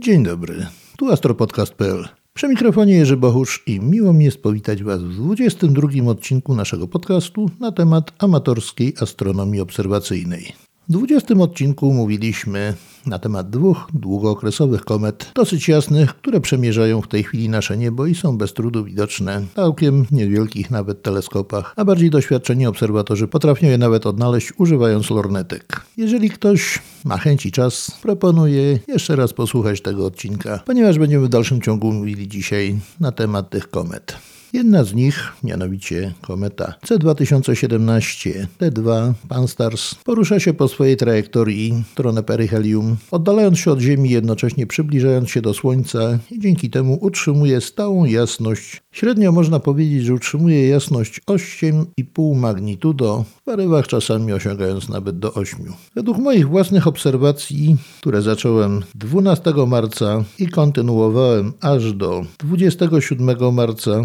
Dzień dobry, tu astropodcast.pl. Przy mikrofonie Jerzy Bohusz i miło mi jest powitać Was w 22 odcinku naszego podcastu na temat amatorskiej astronomii obserwacyjnej. W 20 odcinku mówiliśmy na temat dwóch długookresowych komet, dosyć jasnych, które przemierzają w tej chwili nasze niebo i są bez trudu widoczne na całkiem niewielkich nawet teleskopach, a bardziej doświadczeni obserwatorzy potrafią je nawet odnaleźć używając lornetek. Jeżeli ktoś ma chęć i czas, proponuję jeszcze raz posłuchać tego odcinka, ponieważ będziemy w dalszym ciągu mówili dzisiaj na temat tych komet. Jedna z nich, mianowicie kometa C2017 T2 Pan-STARRS, porusza się po swojej trajektorii w stronę peryhelium, oddalając się od Ziemi, jednocześnie przybliżając się do Słońca i dzięki temu utrzymuje stałą jasność. Średnio można powiedzieć, że utrzymuje jasność 8,5 magnitudo, w parywach czasami osiągając nawet do 8. Według moich własnych obserwacji, które zacząłem 12 marca i kontynuowałem aż do 27 marca,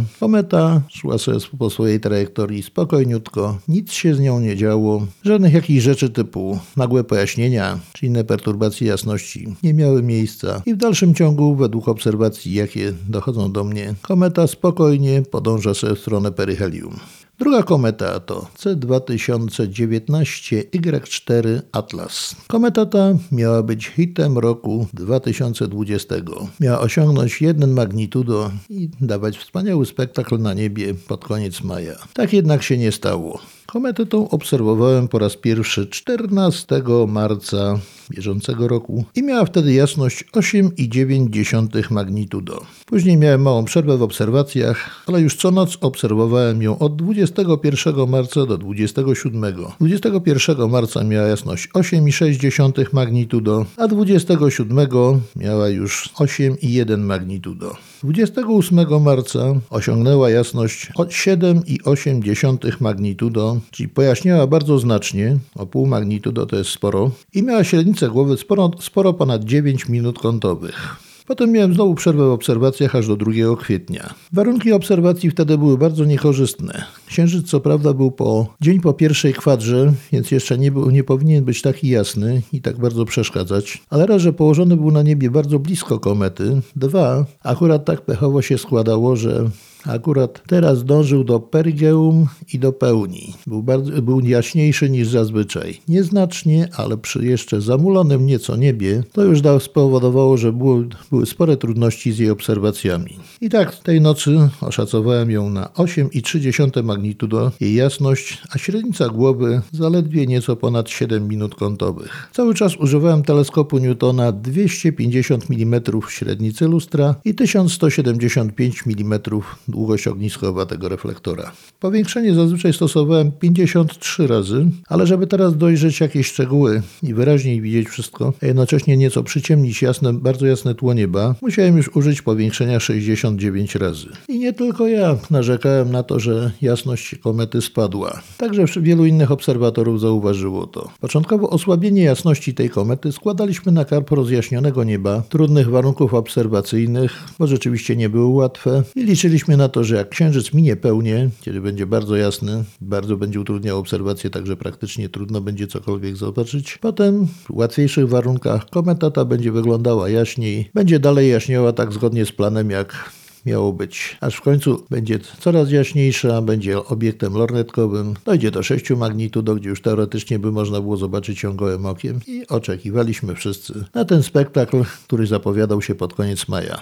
szła sobie po swojej trajektorii spokojniutko, nic się z nią nie działo, żadnych jakichś rzeczy typu nagłe pojaśnienia czy inne perturbacje jasności nie miały miejsca i w dalszym ciągu, według obserwacji jakie dochodzą do mnie, kometa spokojnie podąża sobie w stronę peryhelium. Druga kometa to C2019Y4 Atlas. Kometa ta miała być hitem roku 2020. Miała osiągnąć jeden magnitudo i dawać wspaniały spektakl na niebie pod koniec maja. Tak jednak się nie stało. Kometę tą obserwowałem po raz pierwszy 14 marca bieżącego roku i miała wtedy jasność 8,9 magnitudo. Później miałem małą przerwę w obserwacjach, ale już co noc obserwowałem ją od 21 marca do 27. 21 marca miała jasność 8,6 magnitudo, a 27 miała już 8,1 magnitudo. 28 marca osiągnęła jasność 7,8 magnitudo, czyli pojaśniała bardzo znacznie, o pół magnitudo to jest sporo, i miała średnicę głowy sporo, sporo ponad 9 minut kątowych. Potem miałem znowu przerwę w obserwacjach aż do 2 kwietnia. Warunki obserwacji wtedy były bardzo niekorzystne. Księżyc co prawda był po dzień po pierwszej kwadrze, więc jeszcze nie, był, nie powinien być taki jasny i tak bardzo przeszkadzać. Ale raz, że położony był na niebie bardzo blisko komety. Dwa, akurat tak pechowo się składało, że Akurat teraz dążył do perigeum i do pełni. Był, bardzo, był jaśniejszy niż zazwyczaj. Nieznacznie, ale przy jeszcze zamulonym nieco niebie to już dał spowodowało, że były, były spore trudności z jej obserwacjami. I tak tej nocy oszacowałem ją na 8,3 magnitudo jej jasność, a średnica głowy zaledwie nieco ponad 7 minut kątowych. Cały czas używałem teleskopu Newtona 250 mm średnicy lustra i 1175 mm długość ogniskowa tego reflektora. Powiększenie zazwyczaj stosowałem 53 razy, ale żeby teraz dojrzeć jakieś szczegóły i wyraźniej widzieć wszystko, a jednocześnie nieco przyciemnić jasne, bardzo jasne tło nieba, musiałem już użyć powiększenia 69 razy. I nie tylko ja narzekałem na to, że jasność komety spadła. Także wielu innych obserwatorów zauważyło to. Początkowo osłabienie jasności tej komety składaliśmy na karp rozjaśnionego nieba, trudnych warunków obserwacyjnych, bo rzeczywiście nie były łatwe i liczyliśmy na na to, że jak księżyc minie pełnię, kiedy będzie bardzo jasny, bardzo będzie utrudniał obserwację, także praktycznie trudno będzie cokolwiek zobaczyć. Potem w łatwiejszych warunkach kometa ta będzie wyglądała jaśniej, będzie dalej jaśniała tak zgodnie z planem jak miało być, aż w końcu będzie coraz jaśniejsza, będzie obiektem lornetkowym, dojdzie do 6 magnitudo, gdzie już teoretycznie by można było zobaczyć ją gołym okiem i oczekiwaliśmy wszyscy na ten spektakl, który zapowiadał się pod koniec maja.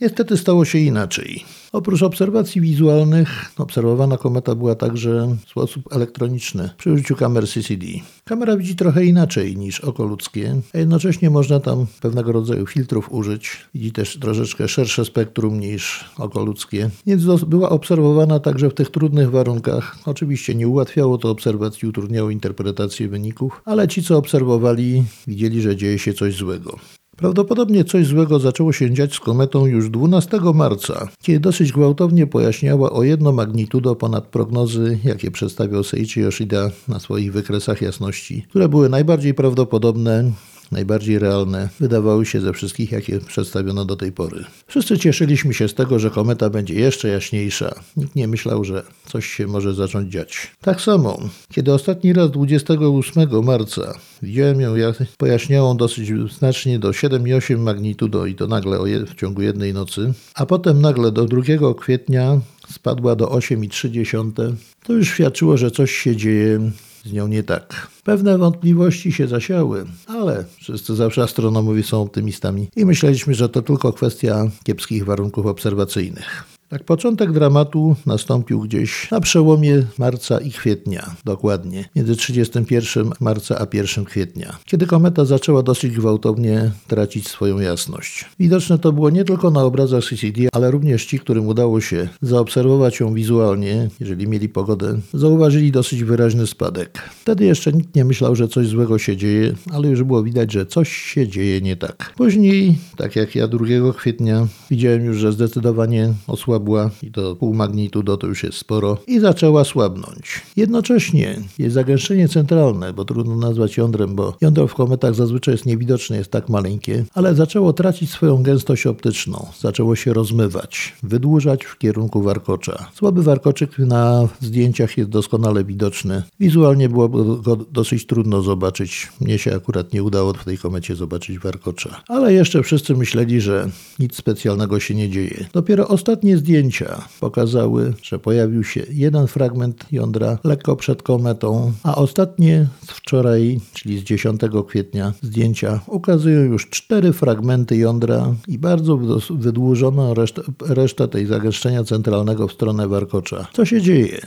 Niestety stało się inaczej. Oprócz obserwacji wizualnych, obserwowana kometa była także w sposób elektroniczny przy użyciu kamer CCD. Kamera widzi trochę inaczej niż oko ludzkie, a jednocześnie można tam pewnego rodzaju filtrów użyć. Widzi też troszeczkę szersze spektrum niż oko ludzkie, więc była obserwowana także w tych trudnych warunkach. Oczywiście nie ułatwiało to obserwacji, utrudniało interpretację wyników, ale ci, co obserwowali, widzieli, że dzieje się coś złego. Prawdopodobnie coś złego zaczęło się dziać z kometą już 12 marca, kiedy dosyć gwałtownie pojaśniała o jedno magnitudo ponad prognozy, jakie przedstawiał Seiichi Yoshida na swoich wykresach jasności, które były najbardziej prawdopodobne najbardziej realne wydawały się ze wszystkich, jakie przedstawiono do tej pory. Wszyscy cieszyliśmy się z tego, że kometa będzie jeszcze jaśniejsza. Nikt nie myślał, że coś się może zacząć dziać. Tak samo, kiedy ostatni raz 28 marca widziałem ją pojaśniałą dosyć znacznie do 7,8 magnitudo i to nagle w ciągu jednej nocy, a potem nagle do 2 kwietnia spadła do 8,3, to już świadczyło, że coś się dzieje z nią nie tak. Pewne wątpliwości się zasiały, ale wszyscy zawsze astronomowie są optymistami i myśleliśmy, że to tylko kwestia kiepskich warunków obserwacyjnych. Tak, początek dramatu nastąpił gdzieś na przełomie marca i kwietnia, dokładnie, między 31 marca a 1 kwietnia, kiedy kometa zaczęła dosyć gwałtownie tracić swoją jasność. Widoczne to było nie tylko na obrazach CCD, ale również ci, którym udało się zaobserwować ją wizualnie, jeżeli mieli pogodę, zauważyli dosyć wyraźny spadek. Wtedy jeszcze nikt nie myślał, że coś złego się dzieje, ale już było widać, że coś się dzieje nie tak. Później, tak jak ja 2 kwietnia, widziałem już, że zdecydowanie osłabła osłabła i to pół magnitudo to już jest sporo i zaczęła słabnąć. Jednocześnie jest zagęszczenie centralne, bo trudno nazwać jądrem, bo jądro w kometach zazwyczaj jest niewidoczne, jest tak maleńkie, ale zaczęło tracić swoją gęstość optyczną, zaczęło się rozmywać, wydłużać w kierunku warkocza. Słaby warkoczyk na zdjęciach jest doskonale widoczny. Wizualnie było go dosyć trudno zobaczyć. Mnie się akurat nie udało w tej komecie zobaczyć warkocza. Ale jeszcze wszyscy myśleli, że nic specjalnego się nie dzieje. Dopiero ostatnie zdjęcie zdjęcia pokazały, że pojawił się jeden fragment jądra lekko przed kometą, a ostatnie z wczoraj, czyli z 10 kwietnia, zdjęcia ukazują już cztery fragmenty jądra i bardzo wydłużoną resztę, resztę tej zagęszczenia centralnego w stronę warkocza. Co się dzieje?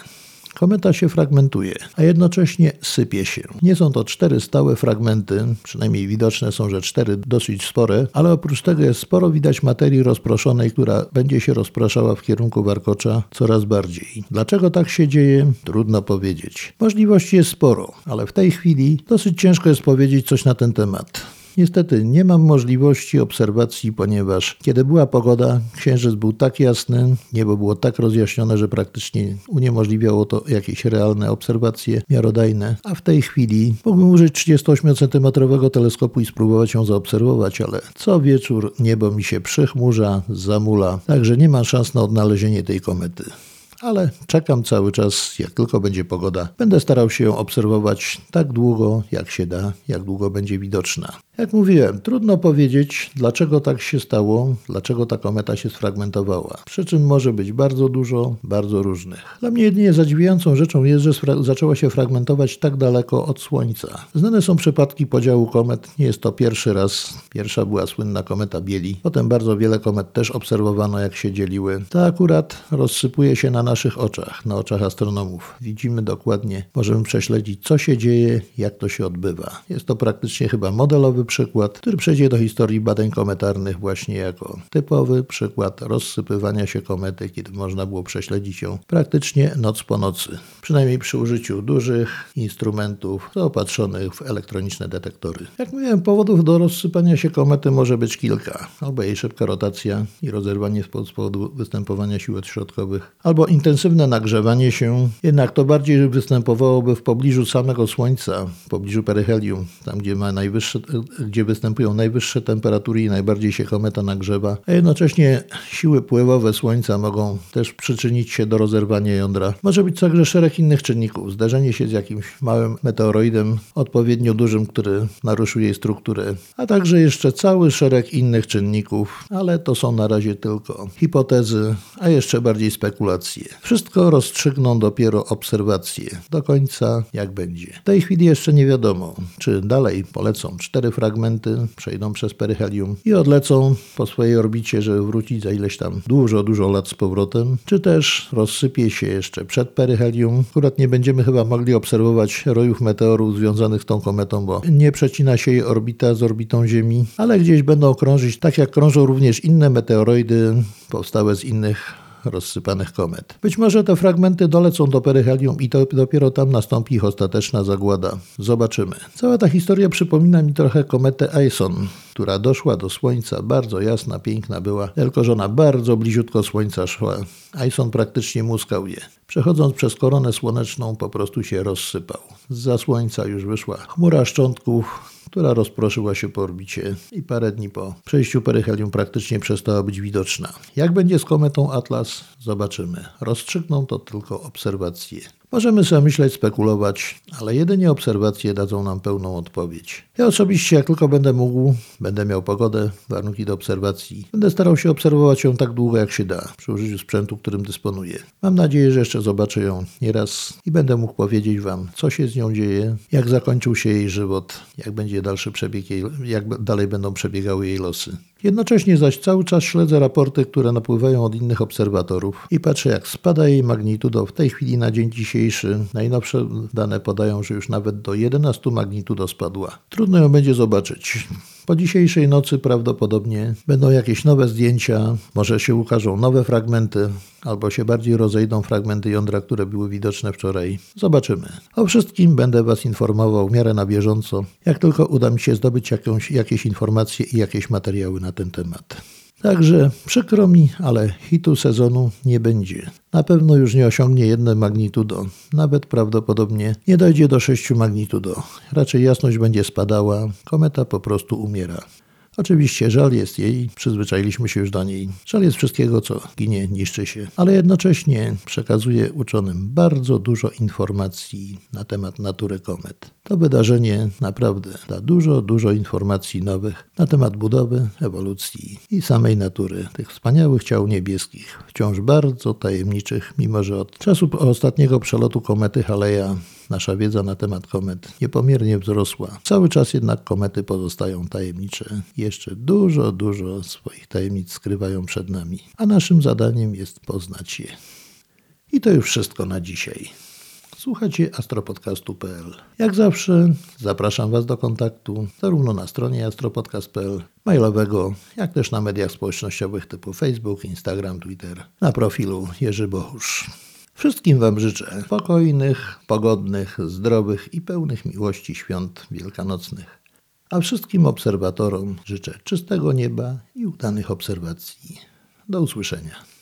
Kometa się fragmentuje, a jednocześnie sypie się. Nie są to cztery stałe fragmenty, przynajmniej widoczne są, że cztery dosyć spore, ale oprócz tego jest sporo widać materii rozproszonej, która będzie się rozpraszała w kierunku warkocza coraz bardziej. Dlaczego tak się dzieje? Trudno powiedzieć. Możliwości jest sporo, ale w tej chwili dosyć ciężko jest powiedzieć coś na ten temat. Niestety nie mam możliwości obserwacji, ponieważ kiedy była pogoda, księżyc był tak jasny, niebo było tak rozjaśnione, że praktycznie uniemożliwiało to jakieś realne obserwacje miarodajne. A w tej chwili mógłbym użyć 38 cm teleskopu i spróbować ją zaobserwować, ale co wieczór niebo mi się przychmurza, zamula, także nie ma szans na odnalezienie tej komety ale czekam cały czas, jak tylko będzie pogoda. Będę starał się ją obserwować tak długo, jak się da, jak długo będzie widoczna. Jak mówiłem, trudno powiedzieć, dlaczego tak się stało, dlaczego ta kometa się sfragmentowała. Przyczyn może być bardzo dużo, bardzo różnych. Dla mnie jedynie zadziwiającą rzeczą jest, że zaczęła się fragmentować tak daleko od Słońca. Znane są przypadki podziału komet, nie jest to pierwszy raz. Pierwsza była słynna kometa Bieli, potem bardzo wiele komet też obserwowano, jak się dzieliły. Ta akurat rozsypuje się na naszych oczach, na oczach astronomów. Widzimy dokładnie, możemy prześledzić, co się dzieje, jak to się odbywa. Jest to praktycznie chyba modelowy przykład, który przejdzie do historii badań kometarnych właśnie jako typowy przykład rozsypywania się komety, kiedy można było prześledzić ją praktycznie noc po nocy. Przynajmniej przy użyciu dużych instrumentów zaopatrzonych w elektroniczne detektory. Jak mówiłem, powodów do rozsypania się komety może być kilka. Albo jej szybka rotacja i rozerwanie z powodu występowania sił odśrodkowych, albo intensywne nagrzewanie się, jednak to bardziej występowałoby w pobliżu samego Słońca, w pobliżu peryhelium, tam gdzie ma najwyższe gdzie występują najwyższe temperatury i najbardziej się kometa nagrzewa, a jednocześnie siły pływowe Słońca mogą też przyczynić się do rozerwania jądra. Może być także szereg innych czynników. Zdarzenie się z jakimś małym meteoroidem, odpowiednio dużym, który naruszył jej strukturę, a także jeszcze cały szereg innych czynników, ale to są na razie tylko hipotezy, a jeszcze bardziej spekulacje. Wszystko rozstrzygną dopiero obserwacje. Do końca jak będzie. W tej chwili jeszcze nie wiadomo, czy dalej polecą cztery fragmenty przejdą przez peryhelium i odlecą po swojej orbicie, żeby wrócić za ileś tam dużo, dużo lat z powrotem, czy też rozsypie się jeszcze przed peryhelium. Akurat nie będziemy chyba mogli obserwować rojów meteorów związanych z tą kometą, bo nie przecina się jej orbita z orbitą Ziemi, ale gdzieś będą krążyć, tak jak krążą również inne meteoroidy powstałe z innych rozsypanych komet. Być może te fragmenty dolecą do peryhelium i to dopiero tam nastąpi ich ostateczna zagłada. Zobaczymy. Cała ta historia przypomina mi trochę kometę Aison, która doszła do Słońca, bardzo jasna, piękna była, tylko że ona bardzo bliziutko Słońca szła. Aison praktycznie muskał je. Przechodząc przez koronę słoneczną po prostu się rozsypał. Za Słońca już wyszła chmura szczątków, która rozproszyła się po orbicie i parę dni po przejściu peryhelium praktycznie przestała być widoczna. Jak będzie z kometą Atlas? Zobaczymy. Rozstrzygną to tylko obserwacje. Możemy sobie myśleć, spekulować, ale jedynie obserwacje dadzą nam pełną odpowiedź. Ja osobiście, jak tylko będę mógł, będę miał pogodę, warunki do obserwacji, będę starał się obserwować ją tak długo, jak się da, przy użyciu sprzętu, którym dysponuję. Mam nadzieję, że jeszcze zobaczę ją nieraz i będę mógł powiedzieć Wam, co się z nią dzieje, jak zakończył się jej żywot, jak będzie dalszy przebieg jej, jak dalej będą przebiegały jej losy. Jednocześnie zaś cały czas śledzę raporty, które napływają od innych obserwatorów i patrzę, jak spada jej magnitudo. W tej chwili na dzień dzisiejszy najnowsze dane podają, że już nawet do 11 magnitudo spadła. Trudno ją będzie zobaczyć. Po dzisiejszej nocy prawdopodobnie będą jakieś nowe zdjęcia, może się ukażą nowe fragmenty, albo się bardziej rozejdą fragmenty jądra, które były widoczne wczoraj. Zobaczymy. O wszystkim będę Was informował w miarę na bieżąco, jak tylko uda mi się zdobyć jakąś, jakieś informacje i jakieś materiały na ten temat. Także przykro mi, ale hitu sezonu nie będzie. Na pewno już nie osiągnie jedne magnitudo, nawet prawdopodobnie nie dojdzie do 6 magnitudo. Raczej jasność będzie spadała, kometa po prostu umiera. Oczywiście żal jest jej, przyzwyczailiśmy się już do niej. Żal jest wszystkiego, co ginie, niszczy się, ale jednocześnie przekazuje uczonym bardzo dużo informacji na temat natury komet. To wydarzenie naprawdę da dużo, dużo informacji nowych na temat budowy, ewolucji i samej natury tych wspaniałych ciał niebieskich, wciąż bardzo tajemniczych, mimo że od czasu ostatniego przelotu komety Haleja Nasza wiedza na temat komet niepomiernie wzrosła. Cały czas jednak komety pozostają tajemnicze. Jeszcze dużo, dużo swoich tajemnic skrywają przed nami, a naszym zadaniem jest poznać je. I to już wszystko na dzisiaj. Słuchajcie astropodcastu.pl. Jak zawsze zapraszam Was do kontaktu zarówno na stronie astropodcast.pl, mailowego, jak też na mediach społecznościowych typu Facebook, Instagram, Twitter, na profilu Jerzy Bohusz. Wszystkim Wam życzę spokojnych, pogodnych, zdrowych i pełnych miłości świąt wielkanocnych. A wszystkim obserwatorom życzę czystego nieba i udanych obserwacji. Do usłyszenia.